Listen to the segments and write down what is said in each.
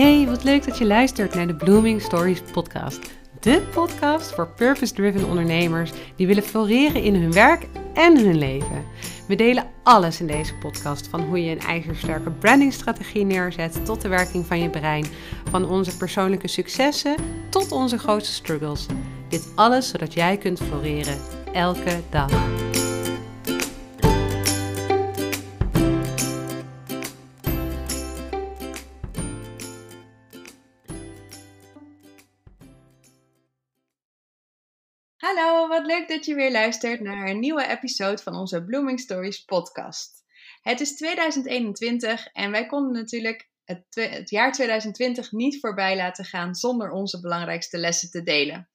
Hey, wat leuk dat je luistert naar de Blooming Stories podcast. De podcast voor purpose-driven ondernemers die willen floreren in hun werk en hun leven. We delen alles in deze podcast, van hoe je een ijzersterke brandingstrategie neerzet tot de werking van je brein, van onze persoonlijke successen tot onze grootste struggles. Dit alles zodat jij kunt floreren, elke dag. Leuk dat je weer luistert naar een nieuwe episode van onze Blooming Stories podcast. Het is 2021 en wij konden natuurlijk het, jaar 2020 niet voorbij laten gaan zonder onze belangrijkste lessen te delen.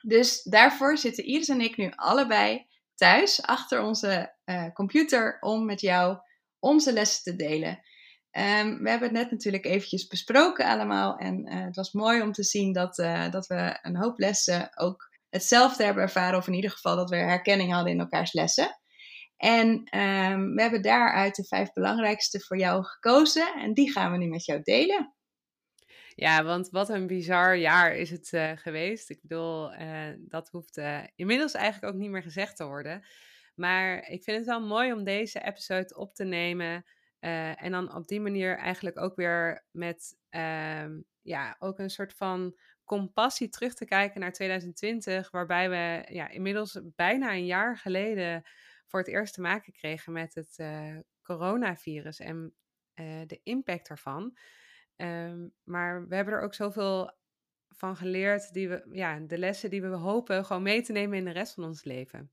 Dus daarvoor zitten Iris en ik nu allebei thuis achter onze uh, computer om met jou onze lessen te delen. Um, we hebben het net natuurlijk eventjes besproken allemaal en uh, het was mooi om te zien dat, uh, dat we een hoop lessen ook hetzelfde hebben ervaren, of in ieder geval dat we herkenning hadden in elkaars lessen. En um, we hebben daaruit de vijf belangrijkste voor jou gekozen en die gaan we nu met jou delen. Ja, want wat een bizar jaar is het uh, geweest. Ik bedoel, uh, dat hoeft uh, inmiddels eigenlijk ook niet meer gezegd te worden. Maar ik vind het wel mooi om deze episode op te nemen. en dan op die manier eigenlijk ook weer met ehm, ja, ook een soort van compassie terug te kijken naar 2020, waarbij we ja, inmiddels bijna een jaar geleden voor het eerst te maken kregen met het uh, coronavirus en uh, de impact daarvan. Um, maar we hebben er ook zoveel van geleerd, die we, ja, de lessen die we hopen gewoon mee te nemen in de rest van ons leven.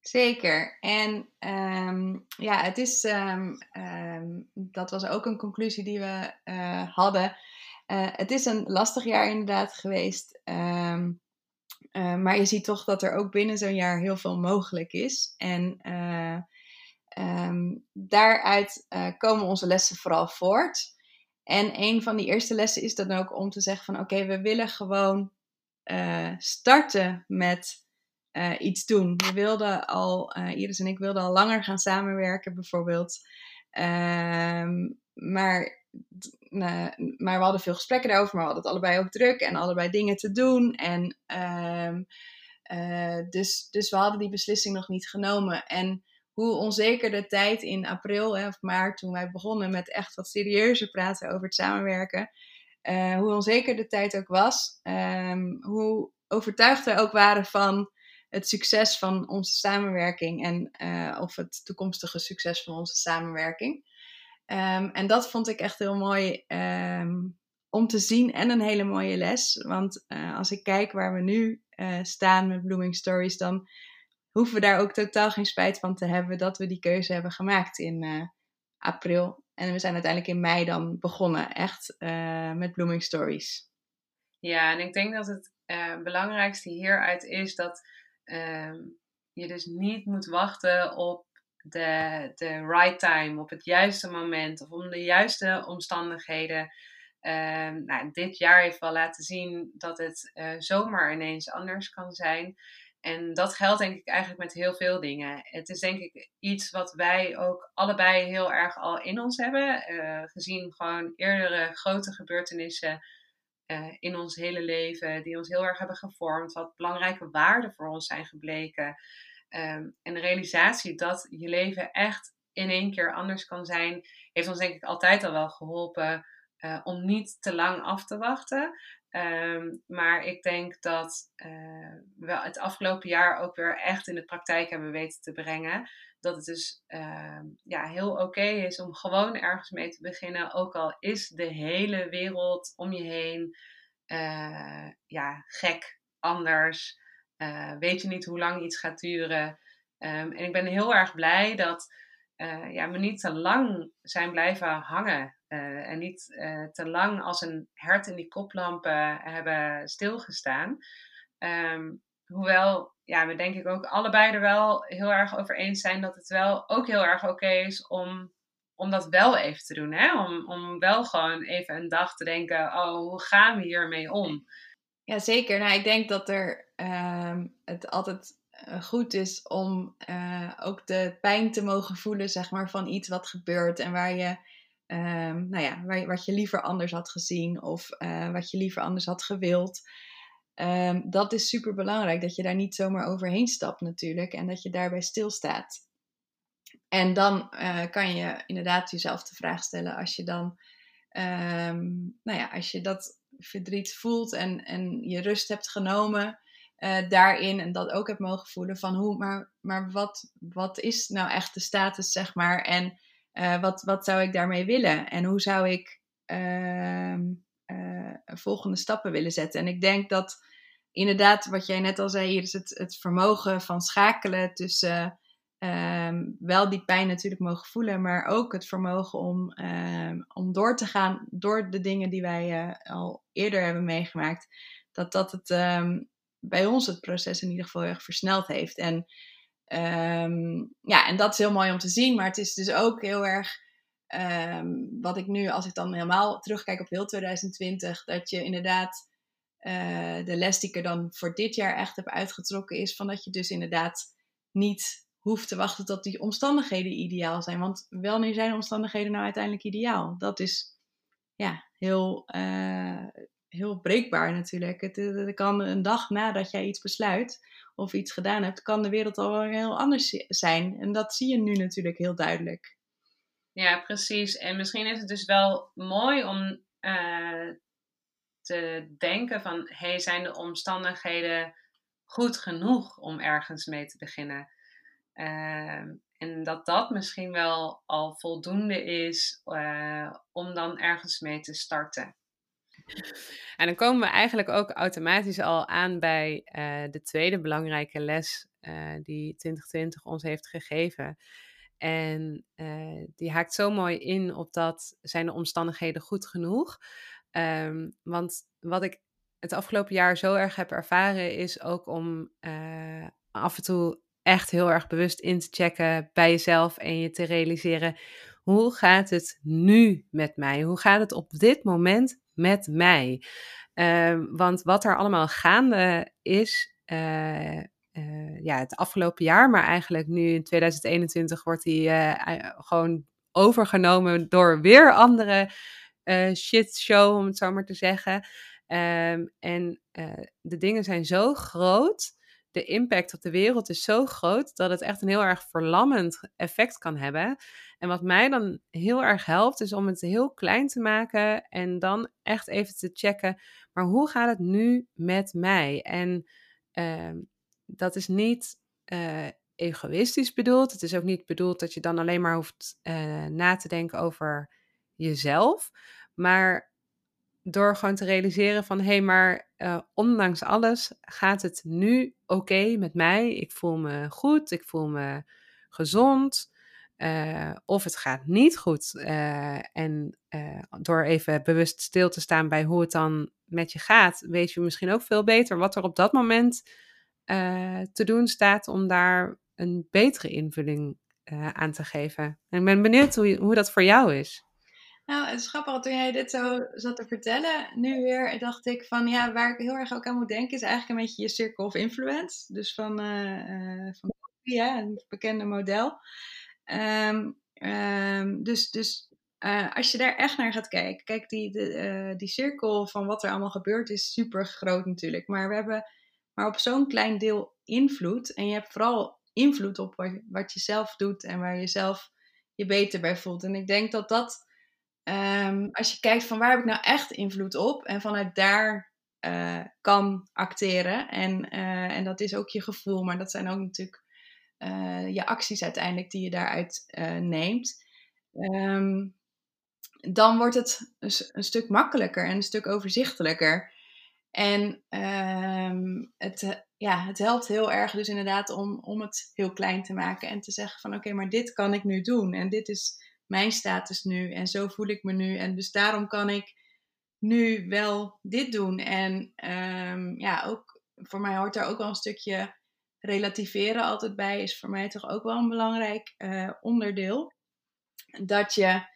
Zeker. En um, ja, het is, um, dat was ook een conclusie die we uh, hadden. Uh, het is een lastig jaar inderdaad geweest. Uh, maar je ziet toch dat er ook binnen zo'n jaar heel veel mogelijk is. En daaruit komen onze lessen vooral voort. En een van die eerste lessen is dan ook om te zeggen van oké, we willen gewoon starten met iets doen. We wilden al, Iris en ik wilden al langer gaan samenwerken bijvoorbeeld. Uh, maar, maar we hadden veel gesprekken daarover, maar we hadden het allebei ook druk en allebei dingen te doen. En ehm, eh, dus, dus we hadden die beslissing nog niet genomen. En hoe onzeker de tijd in april hè, of maart, toen wij begonnen met echt wat serieuzer praten over het samenwerken, hoe onzeker de tijd ook was, um, hoe overtuigd wij ook waren van het succes van onze samenwerking en uh, of het toekomstige succes van onze samenwerking. Um, en dat vond ik echt heel mooi um, om te zien en een hele mooie les. Want uh, als ik kijk waar we nu uh, staan met Blooming Stories, dan hoeven we daar ook totaal geen spijt van te hebben dat we die keuze hebben gemaakt in april. En we zijn uiteindelijk in mei dan begonnen, echt met Blooming Stories. Ja, en ik denk dat het belangrijkste hieruit is dat um, je dus niet moet wachten op de, de right time, op het juiste moment of om de juiste omstandigheden. Um, nou, dit jaar heeft wel laten zien dat het uh, zomaar ineens anders kan zijn. En dat geldt denk ik eigenlijk met heel veel dingen. Het is denk ik iets wat wij ook allebei heel erg al in ons hebben. Uh, gezien gewoon eerdere grote gebeurtenissen uh, in ons hele leven, die ons heel erg hebben gevormd, wat belangrijke waarden voor ons zijn gebleken. Um, en de realisatie dat je leven echt in één keer anders kan zijn, heeft ons denk ik altijd al wel geholpen uh, om niet te lang af te wachten. Um, maar ik denk dat uh, we het afgelopen jaar ook weer echt in de praktijk hebben weten te brengen. Dat het dus uh, ja, heel oké is om gewoon ergens mee te beginnen. Ook al is de hele wereld om je heen uh, ja, gek, anders. Uh, weet je niet hoe lang iets gaat duren. Um, en ik ben heel erg blij dat ja, we niet te lang zijn blijven hangen uh, en niet te lang als een hert in die koplampen hebben stilgestaan. Um, hoewel ja, we denk ik ook allebei er wel heel erg over eens zijn dat het wel ook heel erg oké is om, om dat wel even te doen. Hè? Om, om wel gewoon even een dag te denken, oh, hoe gaan we hiermee om? Ja, zeker. Nou, ik denk dat er uh, het altijd eh, goed is om uh, ook de pijn te mogen voelen, zeg maar, van iets wat gebeurt en waar je um, nou ja, wat je liever anders had gezien of uh, wat je liever anders had gewild. Um, dat is super belangrijk, dat je daar niet zomaar overheen stapt natuurlijk en dat je daarbij stilstaat. En dan kan je inderdaad jezelf de vraag stellen als je dan, nou ja, als je dat verdriet voelt en, en je rust hebt genomen uh, daarin en dat ook hebt mogen voelen van hoe, maar, maar wat, wat is nou echt de status, zeg maar, en uh, wat, wat zou ik daarmee willen en hoe zou ik uh, volgende stappen willen zetten. En ik denk dat inderdaad, wat jij net al zei, hier is het, het vermogen van schakelen tussen um, wel die pijn natuurlijk mogen voelen, maar ook het vermogen om, um, om door te gaan door de dingen die wij uh, al eerder hebben meegemaakt. Dat dat het um, bij ons het proces in ieder geval erg versneld heeft. En, ja, en dat is heel mooi om te zien, maar het is dus ook heel erg. wat ik nu, als ik dan helemaal terugkijk op heel 2020, dat je inderdaad uh, de les die ik er dan voor dit jaar echt heb uitgetrokken is van dat je dus inderdaad niet hoeft te wachten tot die omstandigheden ideaal zijn. Want wanneer zijn omstandigheden nou uiteindelijk ideaal? Dat is ja, heel, uh, heel breekbaar natuurlijk. Het, kan een dag nadat jij iets besluit of iets gedaan hebt, kan de wereld al heel anders zijn. En dat zie je nu natuurlijk heel duidelijk. Ja, precies. En misschien is het dus wel mooi om uh, te denken van, hey, zijn de omstandigheden goed genoeg om ergens mee te beginnen? Uh, en dat dat misschien wel al voldoende is uh, om dan ergens mee te starten. En dan komen we eigenlijk ook automatisch al aan bij uh, de tweede belangrijke les die 2020 ons heeft gegeven. En die haakt zo mooi in op dat zijn de omstandigheden goed genoeg. Um, want wat ik het afgelopen jaar zo erg heb ervaren, is ook om af en toe echt heel erg bewust in te checken bij jezelf en je te realiseren: hoe gaat het nu met mij? Hoe gaat het op dit moment met mij? Uh, want wat er allemaal gaande is, uh, uh, ja, het afgelopen jaar, maar eigenlijk nu in 2021 wordt die gewoon overgenomen door weer andere shit show, om het zo maar te zeggen. Um, en de dingen zijn zo groot, de impact op de wereld is zo groot, dat het echt een heel erg verlammend effect kan hebben. En wat mij dan heel erg helpt, is om het heel klein te maken en dan echt even te checken, maar hoe gaat het nu met mij? En uh, dat is niet uh, egoïstisch bedoeld. Het is ook niet bedoeld dat je dan alleen maar hoeft uh, na te denken over jezelf. Maar door gewoon te realiseren van hé, hey, maar uh, ondanks alles gaat het nu oké met mij. Ik voel me goed, ik voel me gezond. Uh, of het gaat niet goed. Uh, en door even bewust stil te staan bij hoe het dan met je gaat, weet je misschien ook veel beter wat er op dat moment te doen staat om daar een betere invulling aan te geven. En ik ben benieuwd hoe, hoe dat voor jou is. Nou, het is grappig, toen jij dit zo zat te vertellen, nu weer dacht ik van ja, waar ik heel erg ook aan moet denken, is eigenlijk een beetje je circle of influence. Dus van, uh, van een bekende model. Um, um, dus dus uh, als je daar echt naar gaat kijken, kijk, die, de, die cirkel van wat er allemaal gebeurt is super groot natuurlijk. Maar we hebben maar op zo'n klein deel invloed. En je hebt vooral invloed op wat, wat je zelf doet en waar je zelf je beter bij voelt. En ik denk dat dat Um, als je kijkt van waar heb ik nou echt invloed op en vanuit daar uh, kan acteren. En, uh, en dat is ook je gevoel, maar dat zijn ook natuurlijk uh, je acties uiteindelijk die je daaruit neemt. Um, dan wordt het een, stuk makkelijker en een stuk overzichtelijker. En um, het, ja, het helpt heel erg dus inderdaad om, om het heel klein te maken en te zeggen van oké, maar dit kan ik nu doen en dit is mijn status nu en zo voel ik me nu. En dus daarom kan ik nu wel dit doen. En um, ja, ook voor mij hoort daar ook wel een stukje relativeren altijd bij. Is voor mij toch ook wel een belangrijk uh, onderdeel. Dat je,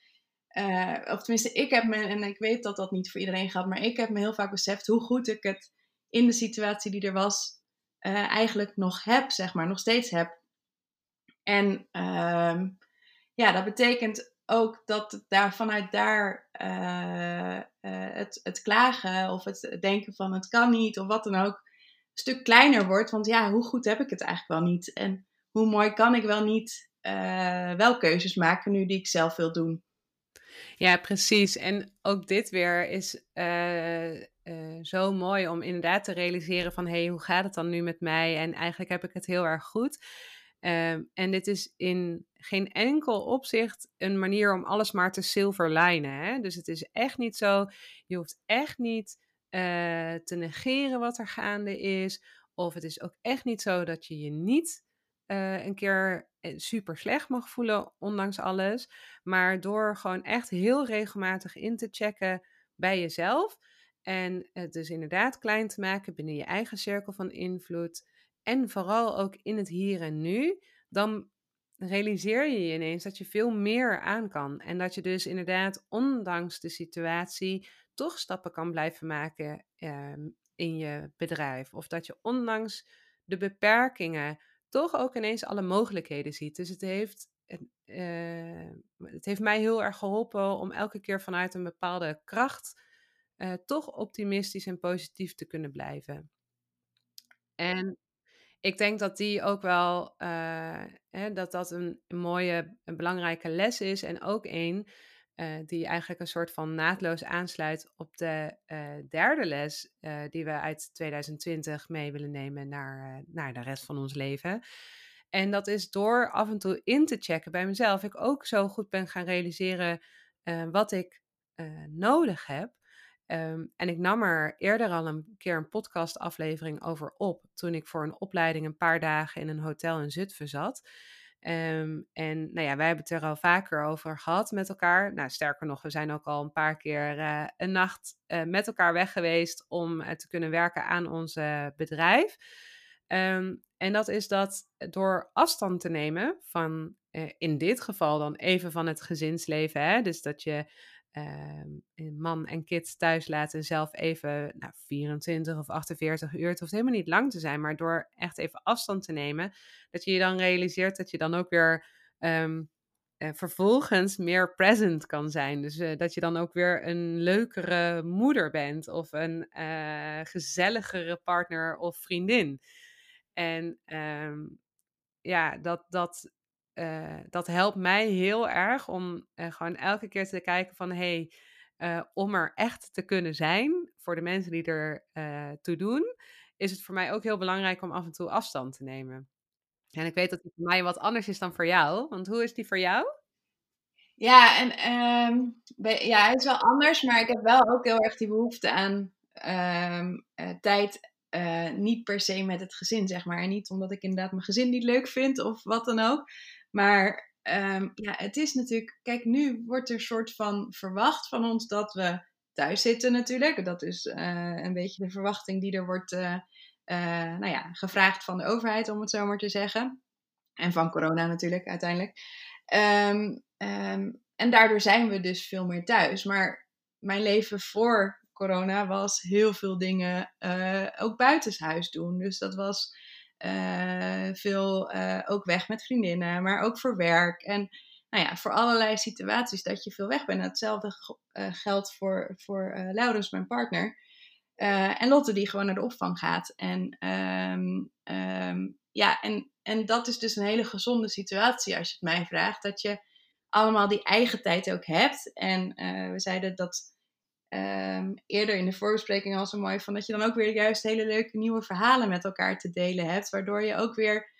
uh, of tenminste, ik heb me, en ik weet dat dat niet voor iedereen gaat, maar ik heb me heel vaak beseft hoe goed ik het in de situatie die er was, uh, eigenlijk nog heb, zeg maar, nog steeds heb. En um, ja, dat betekent ook dat daar, vanuit daar uh, het, het klagen of het denken van het kan niet of wat dan ook, een stuk kleiner wordt. Want ja, hoe goed heb ik het eigenlijk wel niet? En hoe mooi kan ik wel niet uh, wel keuzes maken nu die ik zelf wil doen? Ja, precies. En ook dit weer is zo mooi om inderdaad te realiseren van... hé, hey, hoe gaat het dan nu met mij? En eigenlijk heb ik het heel erg goed. Ehm, en dit is in geen enkel opzicht een manier om alles maar te silverlijnen. Hè? Dus het is echt niet zo, je hoeft echt niet uh, te negeren wat er gaande is. Of het is ook echt niet zo dat je je niet uh, een keer eh, super slecht mag voelen, ondanks alles. Maar door gewoon echt heel regelmatig in te checken bij jezelf. En het dus inderdaad klein te maken binnen je eigen cirkel van invloed en vooral ook in het hier en nu, dan realiseer je je ineens dat je veel meer aan kan. En dat je dus inderdaad, ondanks de situatie, toch stappen kan blijven maken ehm, in je bedrijf. Of dat je ondanks de beperkingen toch ook ineens alle mogelijkheden ziet. Dus het heeft, uh, het heeft mij heel erg geholpen om elke keer vanuit een bepaalde kracht uh, toch optimistisch en positief te kunnen blijven. En ik denk dat die ook wel, uh, hè, dat dat een, mooie, een belangrijke les is. En ook één uh, die eigenlijk een soort van naadloos aansluit op de uh, derde les die we uit 2020 mee willen nemen naar, naar de rest van ons leven. En dat is door af en toe in te checken bij mezelf, ik ook zo goed ben gaan realiseren wat ik nodig heb. Ehm, en ik nam er eerder al een keer een podcastaflevering over op. Toen ik voor een opleiding een paar dagen in een hotel in Zutphen zat. Um, en nou ja, wij hebben het er al vaker over gehad met elkaar. Nou, sterker nog, we zijn ook al een paar keer uh, een nacht uh, met elkaar weg geweest om uh, te kunnen werken aan ons bedrijf. Um, en dat is dat door afstand te nemen van, in dit geval dan even van het gezinsleven. Hè? Dus dat je uh, man en kids thuis laten zelf even nou, 24 of 48 uur. Het hoeft helemaal niet lang te zijn, maar door echt even afstand te nemen, dat je je dan realiseert dat je dan ook weer um, uh, vervolgens meer present kan zijn. Dus uh, dat je dan ook weer een leukere moeder bent of een uh, gezelligere partner of vriendin. En um, ja, dat, dat uh, dat helpt mij heel erg om uh, gewoon elke keer te kijken van hey, uh, om er echt te kunnen zijn voor de mensen die er toe doen, is het voor mij ook heel belangrijk om af en toe afstand te nemen. En ik weet dat het voor mij wat anders is dan voor jou, want hoe is die voor jou? Ja, en um, ja, hij is wel anders, maar ik heb wel ook heel erg die behoefte aan um, tijd niet per se met het gezin, zeg maar. En niet omdat ik inderdaad mijn gezin niet leuk vind of wat dan ook. Maar um, ja, het is natuurlijk, kijk, nu wordt er een soort van verwacht van ons dat we thuis zitten natuurlijk. Dat is uh, een beetje de verwachting die er wordt uh, uh, nou ja, gevraagd van de overheid, om het zo maar te zeggen. En van corona natuurlijk uiteindelijk. Um, um, en daardoor zijn we dus veel meer thuis. Maar mijn leven voor corona was heel veel dingen ook buitenshuis doen. Dus dat was uh, veel uh, ook weg met vriendinnen, maar ook voor werk. En nou ja, voor allerlei situaties dat je veel weg bent. Hetzelfde uh, geldt voor, voor Laurens, mijn partner. en Lotte die gewoon naar de opvang gaat. En, um, um, ja, en, en dat is dus een hele gezonde situatie als je het mij vraagt. Dat je allemaal die eigen tijd ook hebt. En we zeiden dat um, eerder in de voorbespreking al zo mooi van dat je dan ook weer juist hele leuke nieuwe verhalen met elkaar te delen hebt. Waardoor je ook weer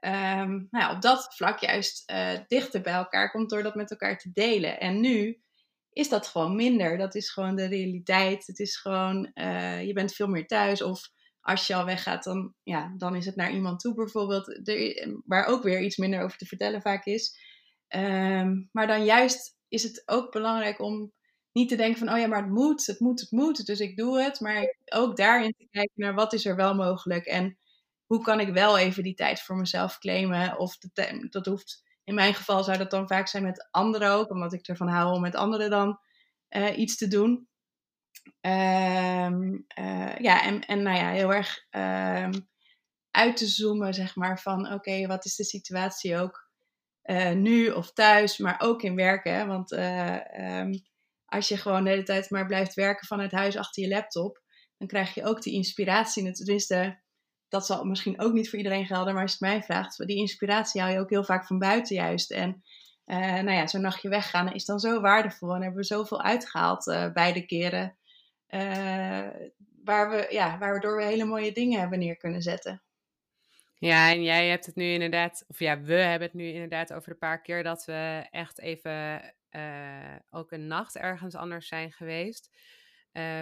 um, nou ja, op dat vlak juist uh, dichter bij elkaar komt door dat met elkaar te delen. En nu is dat gewoon minder. Dat is gewoon de realiteit. Het is gewoon, uh, je bent veel meer thuis. Of als je al weggaat, dan, ja, dan is het naar iemand toe bijvoorbeeld. Waar ook weer iets minder over te vertellen vaak is. Um, maar dan juist is het ook belangrijk om niet te denken van, oh ja, maar het moet, het moet, het moet, dus ik doe het. Maar ook daarin te kijken naar wat is er wel mogelijk en hoe kan ik wel even die tijd voor mezelf claimen. Of dat hoeft, in mijn geval zou dat dan vaak zijn met anderen ook, omdat ik ervan hou om met anderen dan uh, iets te doen. Um, uh, ja, en, en nou ja, heel erg um, uit te zoomen, zeg maar, van oké, wat is de situatie ook nu of thuis, maar ook in werken. Want ehm, als je gewoon de hele tijd maar blijft werken vanuit huis achter je laptop, dan krijg je ook die inspiratie. Tenminste, dat zal misschien ook niet voor iedereen gelden, maar als je het mij vraagt, die inspiratie haal je ook heel vaak van buiten juist. En uh, nou ja, zo'n nachtje weggaan is dan zo waardevol en hebben we zoveel uitgehaald uh, beide keren. Uh, waar we, ja, waardoor we hele mooie dingen hebben neer kunnen zetten. Ja, en jij hebt het nu inderdaad, of ja, we hebben het nu inderdaad over de paar keer dat we echt even ook een nacht ergens anders zijn geweest.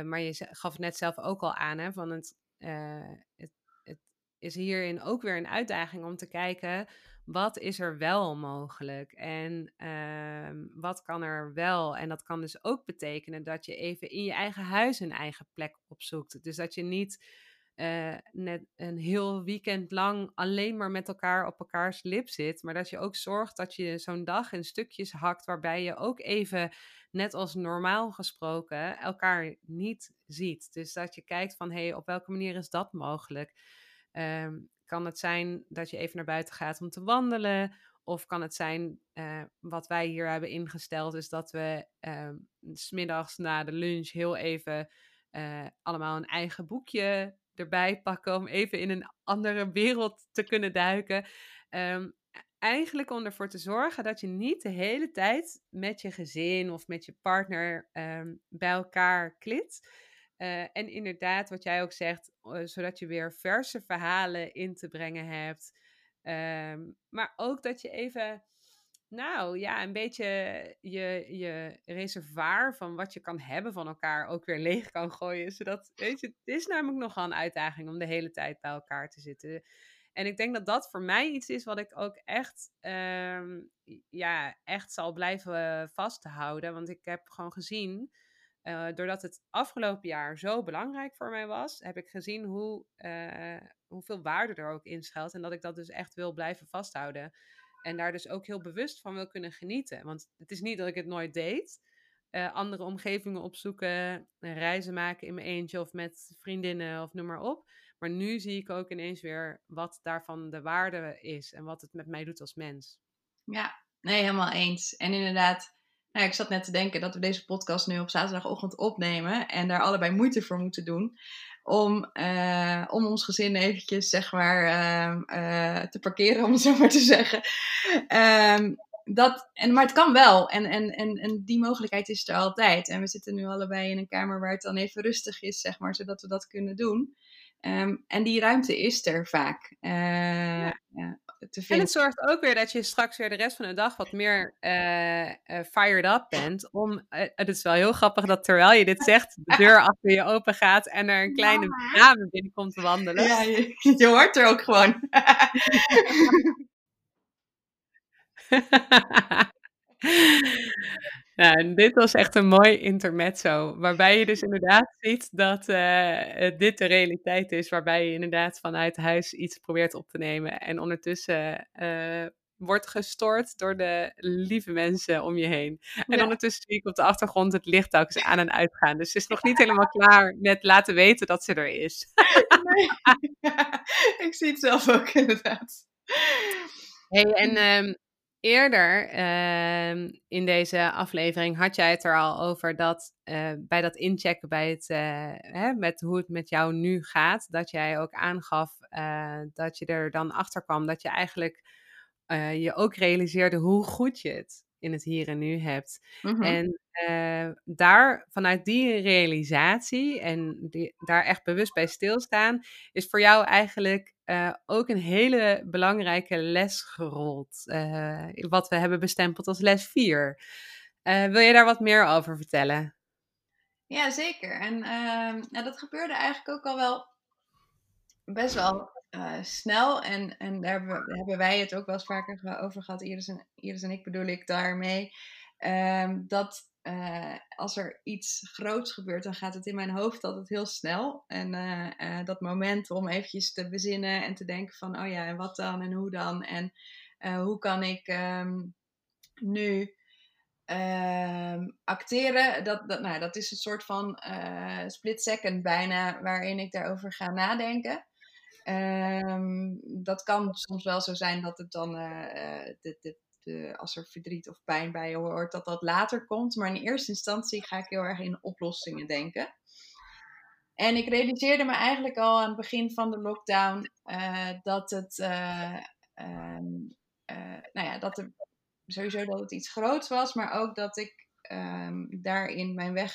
maar je gaf net zelf ook al aan, hè, van het, het, het is hierin ook weer een uitdaging om te kijken wat is er wel mogelijk en uh, wat kan er wel? En dat kan dus ook betekenen dat je even in je eigen huis een eigen plek opzoekt. Dus dat je niet uh, net een heel weekend lang alleen maar met elkaar op elkaars lip zit, maar dat je ook zorgt dat je zo'n dag in stukjes hakt waarbij je ook even, net als normaal gesproken, elkaar niet ziet. Dus dat je kijkt van hé, hey, op welke manier is dat mogelijk? Um, kan het zijn dat je even naar buiten gaat om te wandelen? Of kan het zijn, uh, wat wij hier hebben ingesteld, is dat we uh, smiddags na de lunch heel even uh, allemaal een eigen boekje erbij pakken om even in een andere wereld te kunnen duiken. Um, eigenlijk om ervoor te zorgen dat je niet de hele tijd met je gezin of met je partner um, bij elkaar klit. Uh, en inderdaad, wat jij ook zegt, zodat je weer verse verhalen in te brengen hebt. Um, maar ook dat je even, nou ja, een beetje je, je reservoir van wat je kan hebben van elkaar ook weer leeg kan gooien. Zodat, weet je, het is namelijk nogal een uitdaging om de hele tijd bij elkaar te zitten. En ik denk dat dat voor mij iets is wat ik ook echt, um, ja, echt zal blijven vasthouden. Want ik heb gewoon gezien uh, doordat het afgelopen jaar zo belangrijk voor mij was, heb ik gezien hoe, uh, hoeveel waarde er ook in schuilt. En dat ik dat dus echt wil blijven vasthouden. En daar dus ook heel bewust van wil kunnen genieten. Want het is niet dat ik het nooit deed. Uh, andere omgevingen opzoeken, reizen maken in mijn eentje of met vriendinnen of noem maar op. Maar nu zie ik ook ineens weer wat daarvan de waarde is en wat het met mij doet als mens. Ja, nee, helemaal eens. En inderdaad, nou, ik zat net te denken dat we deze podcast nu op zaterdagochtend opnemen en daar allebei moeite voor moeten doen. Om, uh, om ons gezin eventjes, zeg maar, uh, uh, te parkeren, om het zo maar te zeggen. Um, dat, en, maar het kan wel. En, en, en, en die mogelijkheid is er altijd. En we zitten nu allebei in een kamer waar het dan even rustig is, zeg maar, zodat we dat kunnen doen. Um, en die ruimte is er vaak. Ja. Ja, en het zorgt ook weer dat je straks weer de rest van de dag wat meer uh, uh, fired up bent. Om, uh, het is wel heel grappig dat terwijl je dit zegt, de deur achter je open gaat en er een kleine dame binnenkomt te wandelen. Ja, je, je hoort er ook gewoon. Nou, dit was echt een mooi intermezzo, waarbij je dus inderdaad ziet dat uh, dit de realiteit is, waarbij je inderdaad vanuit huis iets probeert op te nemen en ondertussen uh, wordt gestoord door de lieve mensen om je heen. En ja. ondertussen zie ik op de achtergrond het licht ook eens aan en uitgaan. Dus ze is nog niet helemaal klaar met laten weten dat ze er is. nee. ik zie het zelf ook inderdaad. Hey, en um, eerder uh, in deze aflevering had jij het er al over dat uh, bij dat inchecken bij het, uh, hè, met hoe het met jou nu gaat, dat jij ook aangaf eh, dat je er dan achter kwam dat je eigenlijk je ook realiseerde hoe goed je het in het hier en nu hebt. Mm-hmm. En uh, daar, vanuit die realisatie en die, daar echt bewust bij stilstaan, is voor jou eigenlijk uh, ook een hele belangrijke les gerold. Uh, wat we hebben bestempeld als les 4. wil je daar wat meer over vertellen? Ja, zeker. En nou, dat gebeurde eigenlijk ook al wel best wel uh, snel. En, en daar hebben, wij het ook wel eens vaker over gehad, Iris en, Iris en ik bedoel ik daarmee. Um, dat uh, als er iets groots gebeurt, dan gaat het in mijn hoofd altijd heel snel. En uh, dat moment om eventjes te bezinnen en te denken van, oh ja, en wat dan en hoe dan? En hoe kan ik um, nu um, acteren? Dat, dat, nou, dat is een soort van split second bijna, waarin ik daarover ga nadenken. Um, dat kan soms wel zo zijn dat het dan uh, de, de, de, als er verdriet of pijn bij je hoort, dat dat later komt. Maar in eerste instantie ga ik heel erg in oplossingen denken. En ik realiseerde me eigenlijk al aan het begin van de lockdown uh, dat het, uh, nou ja, dat sowieso dat het iets groots was, maar ook dat ik um, daarin mijn weg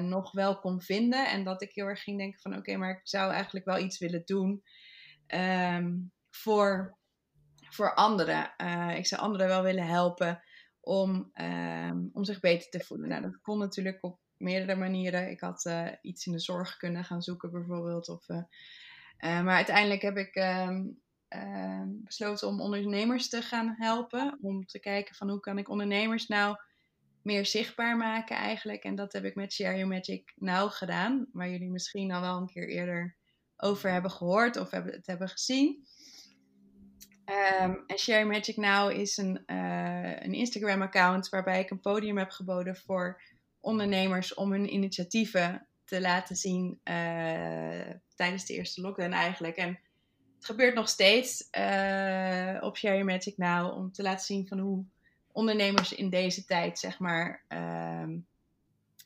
nog wel kon vinden. En dat ik heel erg ging denken van oké, maar ik zou eigenlijk wel iets willen doen um, voor, voor anderen. ik zou anderen wel willen helpen om, om zich beter te voelen. Nou, dat kon natuurlijk op meerdere manieren. Ik had uh, iets in de zorg kunnen gaan zoeken, bijvoorbeeld. Of, maar uiteindelijk heb ik ehm, ehm, besloten om ondernemers te gaan helpen. Om te kijken van hoe kan ik ondernemers nou meer zichtbaar maken eigenlijk. En dat heb ik met Share Your Magic Now gedaan. Waar jullie misschien al wel een keer eerder over hebben gehoord of hebben, het hebben gezien. Um, en Share Your Magic Now is een, een Instagram-account waarbij ik een podium heb geboden voor ondernemers om hun initiatieven te laten zien uh, tijdens de eerste lockdown eigenlijk. En het gebeurt nog steeds uh, op Share Magic Now om te laten zien van hoe ondernemers in deze tijd, zeg maar, uh,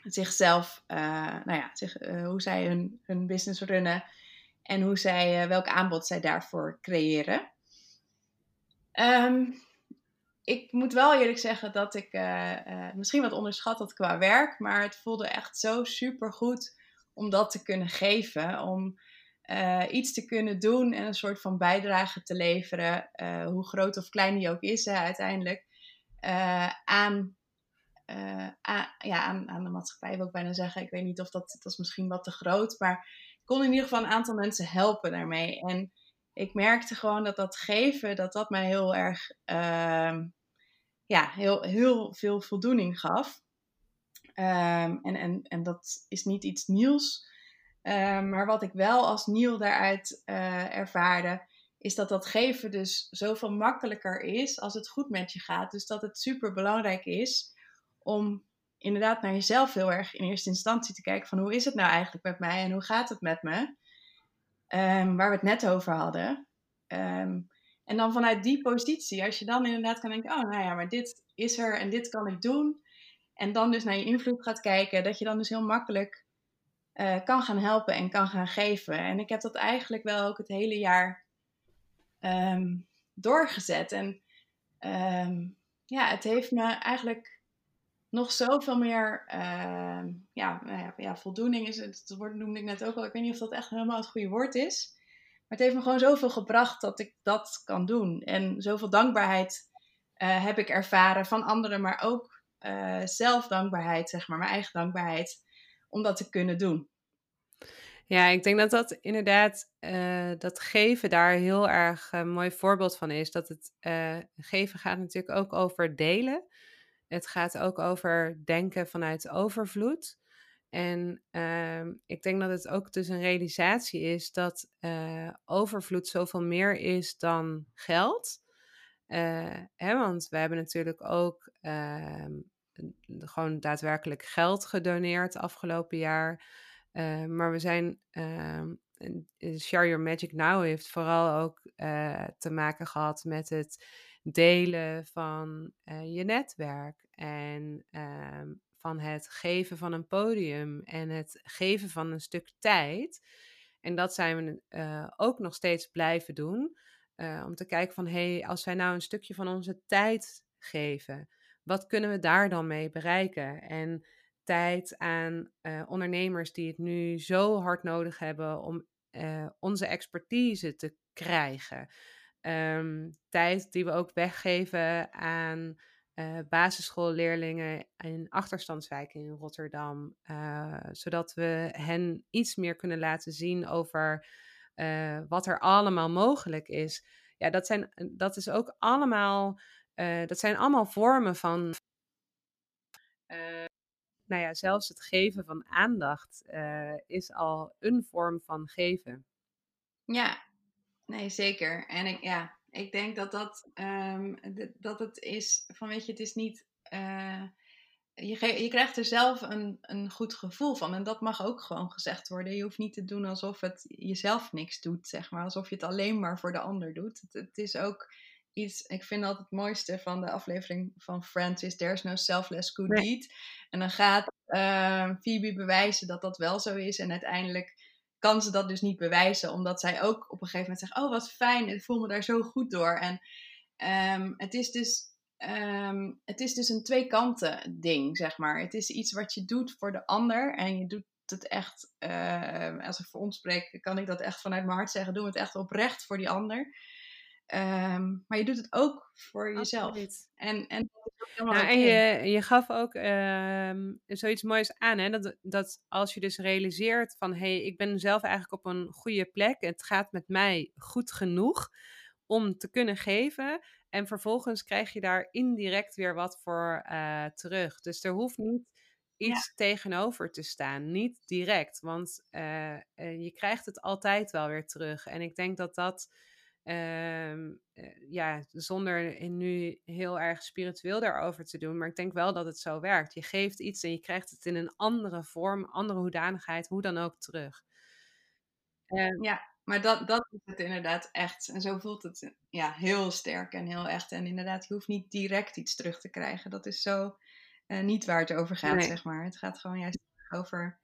zichzelf, uh, nou ja, zich, hoe zij hun, hun business runnen en hoe zij, welk aanbod zij daarvoor creëren. Um, ik moet wel eerlijk zeggen dat ik misschien wat onderschat had qua werk. Maar het voelde echt zo super goed om dat te kunnen geven. Om iets te kunnen doen en een soort van bijdrage te leveren. hoe groot of klein die ook is uiteindelijk. Aan, aan, ja, aan, aan de maatschappij wil ik bijna zeggen. Ik weet niet of dat, dat is misschien wat te groot. Maar ik kon in ieder geval een aantal mensen helpen daarmee. En ik merkte gewoon dat dat geven, dat dat mij heel erg, uh, ja, heel, heel veel voldoening gaf. Um, en, en, en dat is niet iets nieuws. Um, maar wat ik wel als nieuw daaruit uh, ervaarde, is dat dat geven dus zoveel makkelijker is als het goed met je gaat. Dus dat het super belangrijk is om inderdaad naar jezelf heel erg in eerste instantie te kijken van hoe is het nou eigenlijk met mij en hoe gaat het met me? um, waar we het net over hadden. Um, en dan vanuit die positie, als je dan inderdaad kan denken, oh nou ja, maar dit is er en dit kan ik doen. En dan dus naar je invloed gaat kijken, dat je dan dus heel makkelijk uh, kan gaan helpen en kan gaan geven. En ik heb dat eigenlijk wel ook het hele jaar um, doorgezet. En ja, het heeft me eigenlijk nog zoveel meer ja, nou ja, ja, voldoening is het, woord noemde ik net ook al. Ik weet niet of dat echt helemaal het goede woord is. Maar het heeft me gewoon zoveel gebracht dat ik dat kan doen. En zoveel dankbaarheid uh, heb ik ervaren van anderen, maar ook uh, zelfdankbaarheid, zeg maar, mijn eigen dankbaarheid, om dat te kunnen doen. Ja, ik denk dat dat inderdaad, uh, dat geven daar heel erg een mooi voorbeeld van is. Dat het geven gaat natuurlijk ook over delen. Het gaat ook over denken vanuit overvloed. En uh, ik denk dat het ook dus een realisatie is dat overvloed zoveel meer is dan geld. Hè, want we hebben natuurlijk ook uh, gewoon daadwerkelijk geld gedoneerd afgelopen jaar. Eh, maar we zijn, ehm, Share Your Magic Now heeft vooral ook te maken gehad met het delen van je netwerk en um, van het geven van een podium en het geven van een stuk tijd. En dat zijn we ook nog steeds blijven doen. Om te kijken van, hé, hey, als wij nou een stukje van onze tijd geven, wat kunnen we daar dan mee bereiken? En tijd aan uh, ondernemers die het nu zo hard nodig hebben om onze expertise te krijgen. Um, tijd die we ook weggeven aan uh, basisschoolleerlingen in achterstandswijken in Rotterdam. Zodat we hen iets meer kunnen laten zien over wat er allemaal mogelijk is. Ja, dat, zijn, dat is ook allemaal, dat zijn allemaal vormen van. Nou ja, zelfs het geven van aandacht is al een vorm van geven. Ja, nee, zeker. En ik, ja, ik denk dat dat, um, dat het is van, weet je, het is niet. Uh, je, je krijgt er zelf een, een goed gevoel van. En dat mag ook gewoon gezegd worden. Je hoeft niet te doen alsof het jezelf niks doet, zeg maar. Alsof je het alleen maar voor de ander doet. Het is ook iets, ik vind altijd het mooiste van de aflevering van Friends is There's no selfless good deed. En dan gaat uh, Phoebe bewijzen dat dat wel zo is. En uiteindelijk kan ze dat dus niet bewijzen, omdat zij ook op een gegeven moment zegt: Oh, wat fijn, ik voel me daar zo goed door. En um, het, is dus, um, het is dus een twee kanten ding, zeg maar. Het is iets wat je doet voor de ander en je doet het echt, uh, als ik voor ons spreek, kan ik dat echt vanuit mijn hart zeggen: Doe het echt oprecht voor die ander. Um, maar je doet het ook voor jezelf. En, en, nou, en je, je gaf ook um, zoiets moois aan, hè? Dat, dat als je dus realiseert van hé, hey, ik ben zelf eigenlijk op een goede plek, het gaat met mij goed genoeg om te kunnen geven. En vervolgens krijg je daar indirect weer wat voor uh, terug. Dus er hoeft niet iets ja. tegenover te staan. Niet direct, want uh, uh, je krijgt het altijd wel weer terug. En ik denk dat dat Um, ja, zonder nu heel erg spiritueel daarover te doen. Maar ik denk wel dat het zo werkt. Je geeft iets en je krijgt het in een andere vorm, andere hoedanigheid, hoe dan ook terug. Um, ja, maar dat, dat is het inderdaad echt. En zo voelt het ja, heel sterk en heel echt. En inderdaad, je hoeft niet direct iets terug te krijgen. Dat is zo uh, niet waar het over gaat, nee. zeg maar. Het gaat gewoon juist over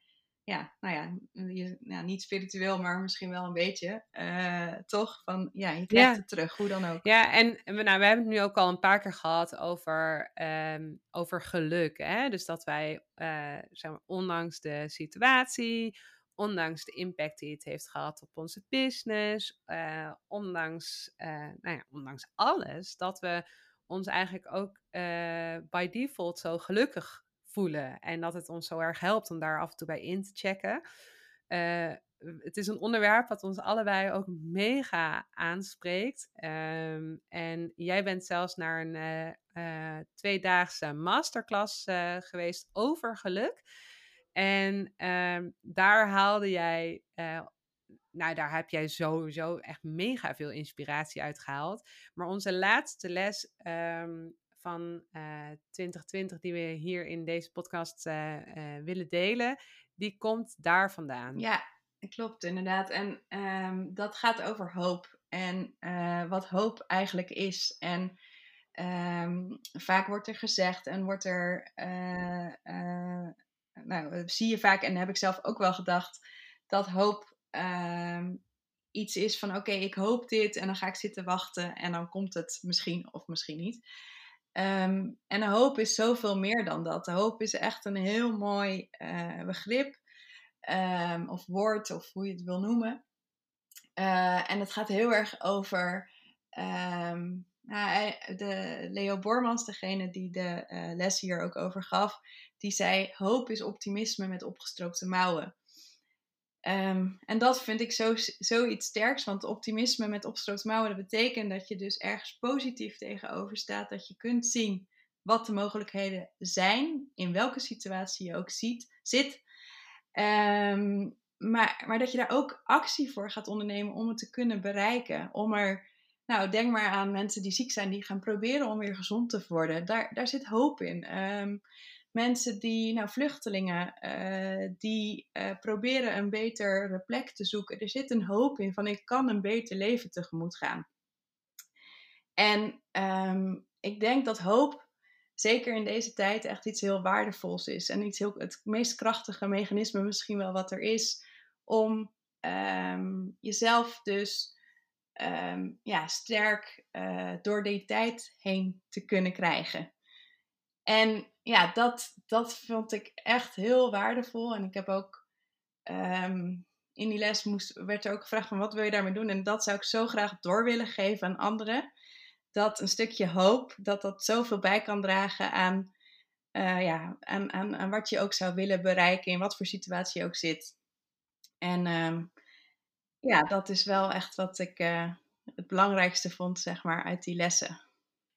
ja, nou ja, je, nou, niet spiritueel, maar misschien wel een beetje. Uh, toch? Van ja, je krijgt ja. het terug, hoe dan ook. Ja, en nou, we hebben het nu ook al een paar keer gehad over, um, over geluk. Hè? Dus dat wij, uh, zeg maar, ondanks de situatie, ondanks de impact die het heeft gehad op onze business, uh, ondanks, nou ja, ondanks alles, dat we ons eigenlijk ook by default zo gelukkig voelen. En dat het ons zo erg helpt om daar af en toe bij in te checken. Uh, het is een onderwerp wat ons allebei ook mega aanspreekt. Um, en jij bent zelfs naar een uh, tweedaagse masterclass geweest over geluk. En um, daar haalde jij nou, daar heb jij sowieso echt mega veel inspiratie uit gehaald. Maar onze laatste les um, van uh, 2020 die we hier in deze podcast uh, uh, willen delen, die komt daar vandaan. Ja, klopt inderdaad. En um, dat gaat over hoop en wat hoop eigenlijk is. En um, vaak wordt er gezegd en wordt er, nou, zie je vaak en heb ik zelf ook wel gedacht, dat hoop um, iets is van oké, ik hoop dit en dan ga ik zitten wachten en dan komt het misschien of misschien niet. Um, en hoop is zoveel meer dan dat. Hoop is echt een heel mooi uh, begrip um, of woord of hoe je het wil noemen. Uh, en het gaat heel erg over. Um, nou, de Leo Bormans, degene die de uh, les hier ook over gaf, die zei: Hoop is optimisme met opgestroopte mouwen. Um, en dat vind ik zo, zoiets sterks, want optimisme met opgestroopte mouwen, betekent dat je dus ergens positief tegenover staat, dat je kunt zien wat de mogelijkheden zijn, in welke situatie je ook zit. Um, maar, maar dat je daar ook actie voor gaat ondernemen om het te kunnen bereiken. Om er, nou, denk maar aan mensen die ziek zijn, die gaan proberen om weer gezond te worden. Daar, daar zit hoop in. Um, mensen die, nou vluchtelingen, uh, die uh, proberen een betere plek te zoeken. Er zit een hoop in van ik kan een beter leven tegemoet gaan. En um, ik denk dat hoop, zeker in deze tijd, echt iets heel waardevols is. En iets heel, het meest krachtige mechanisme misschien wel wat er is om um, jezelf dus um, ja, sterk uh, door die tijd heen te kunnen krijgen. En ja, dat, dat vond ik echt heel waardevol. En ik heb ook um, in die les moest, werd er ook gevraagd van wat wil je daarmee doen? En dat zou ik zo graag door willen geven aan anderen. Dat een stukje hoop, dat dat zoveel bij kan dragen aan, uh, ja, aan, aan, aan wat je ook zou willen bereiken, in wat voor situatie je ook zit. En um, ja, dat is wel echt wat ik uh, het belangrijkste vond, zeg maar, uit die lessen.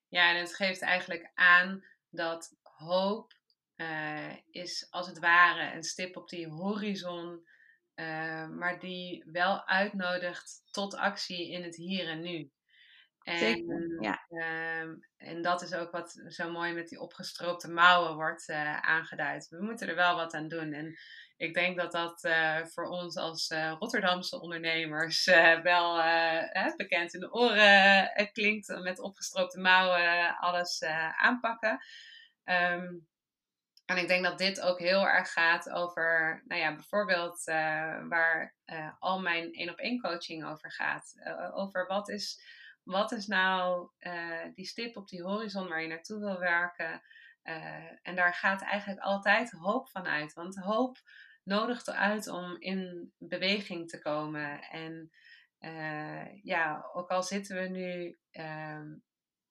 Ja, en het geeft eigenlijk aan dat hoop uh, is als het ware een stip op die horizon, uh, maar die wel uitnodigt tot actie in het hier en nu. En, Zeker, ja. Uh, en dat is ook wat zo mooi met die opgestroopte mouwen wordt uh, aangeduid. We moeten er wel wat aan doen. En ik denk dat dat voor ons als Rotterdamse ondernemers wel bekend in de oren klinkt. Met opgestroopte mouwen alles aanpakken. Um, en ik denk dat dit ook heel erg gaat over, nou ja, bijvoorbeeld waar al mijn één op één coaching over gaat. Over wat is, wat is nou die stip op die horizon waar je naartoe wil werken. En daar gaat eigenlijk altijd hoop van uit. Want hoop nodigt eruit om in beweging te komen. En ja, ook al zitten we nu ehm,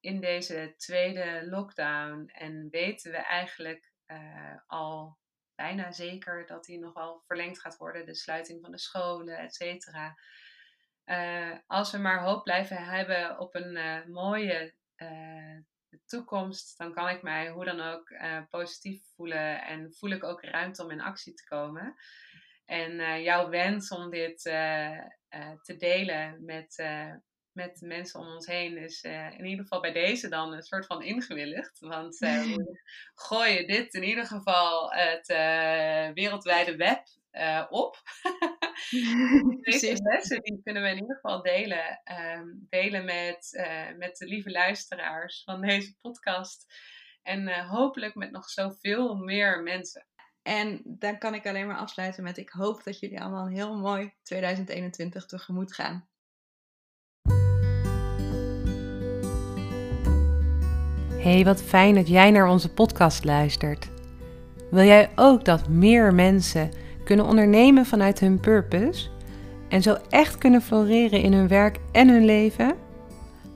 in deze tweede lockdown en weten we eigenlijk uh, al bijna zeker dat die nog wel verlengd gaat worden. De sluiting van de scholen, et cetera. Als we maar hoop blijven hebben op een mooie toekomst, dan kan ik mij hoe dan ook positief voelen en voel ik ook ruimte om in actie te komen. En jouw wens om dit te delen met, met mensen om ons heen is in ieder geval bij deze dan een soort van ingewilligd. Want we gooien dit in ieder geval het wereldwijde web op. deze lessen die kunnen we in ieder geval delen. Um, delen met, met de lieve luisteraars van deze podcast. En hopelijk met nog zoveel meer mensen. En dan kan ik alleen maar afsluiten met: ik hoop dat jullie allemaal een heel mooi 2021 tegemoet gaan. Hey, wat fijn dat jij naar onze podcast luistert. Wil jij ook dat meer mensen kunnen ondernemen vanuit hun purpose en zo echt kunnen floreren in hun werk en hun leven?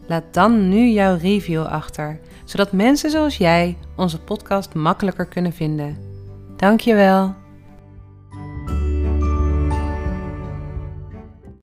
Laat dan nu jouw review achter, zodat mensen zoals jij onze podcast makkelijker kunnen vinden. Dankjewel.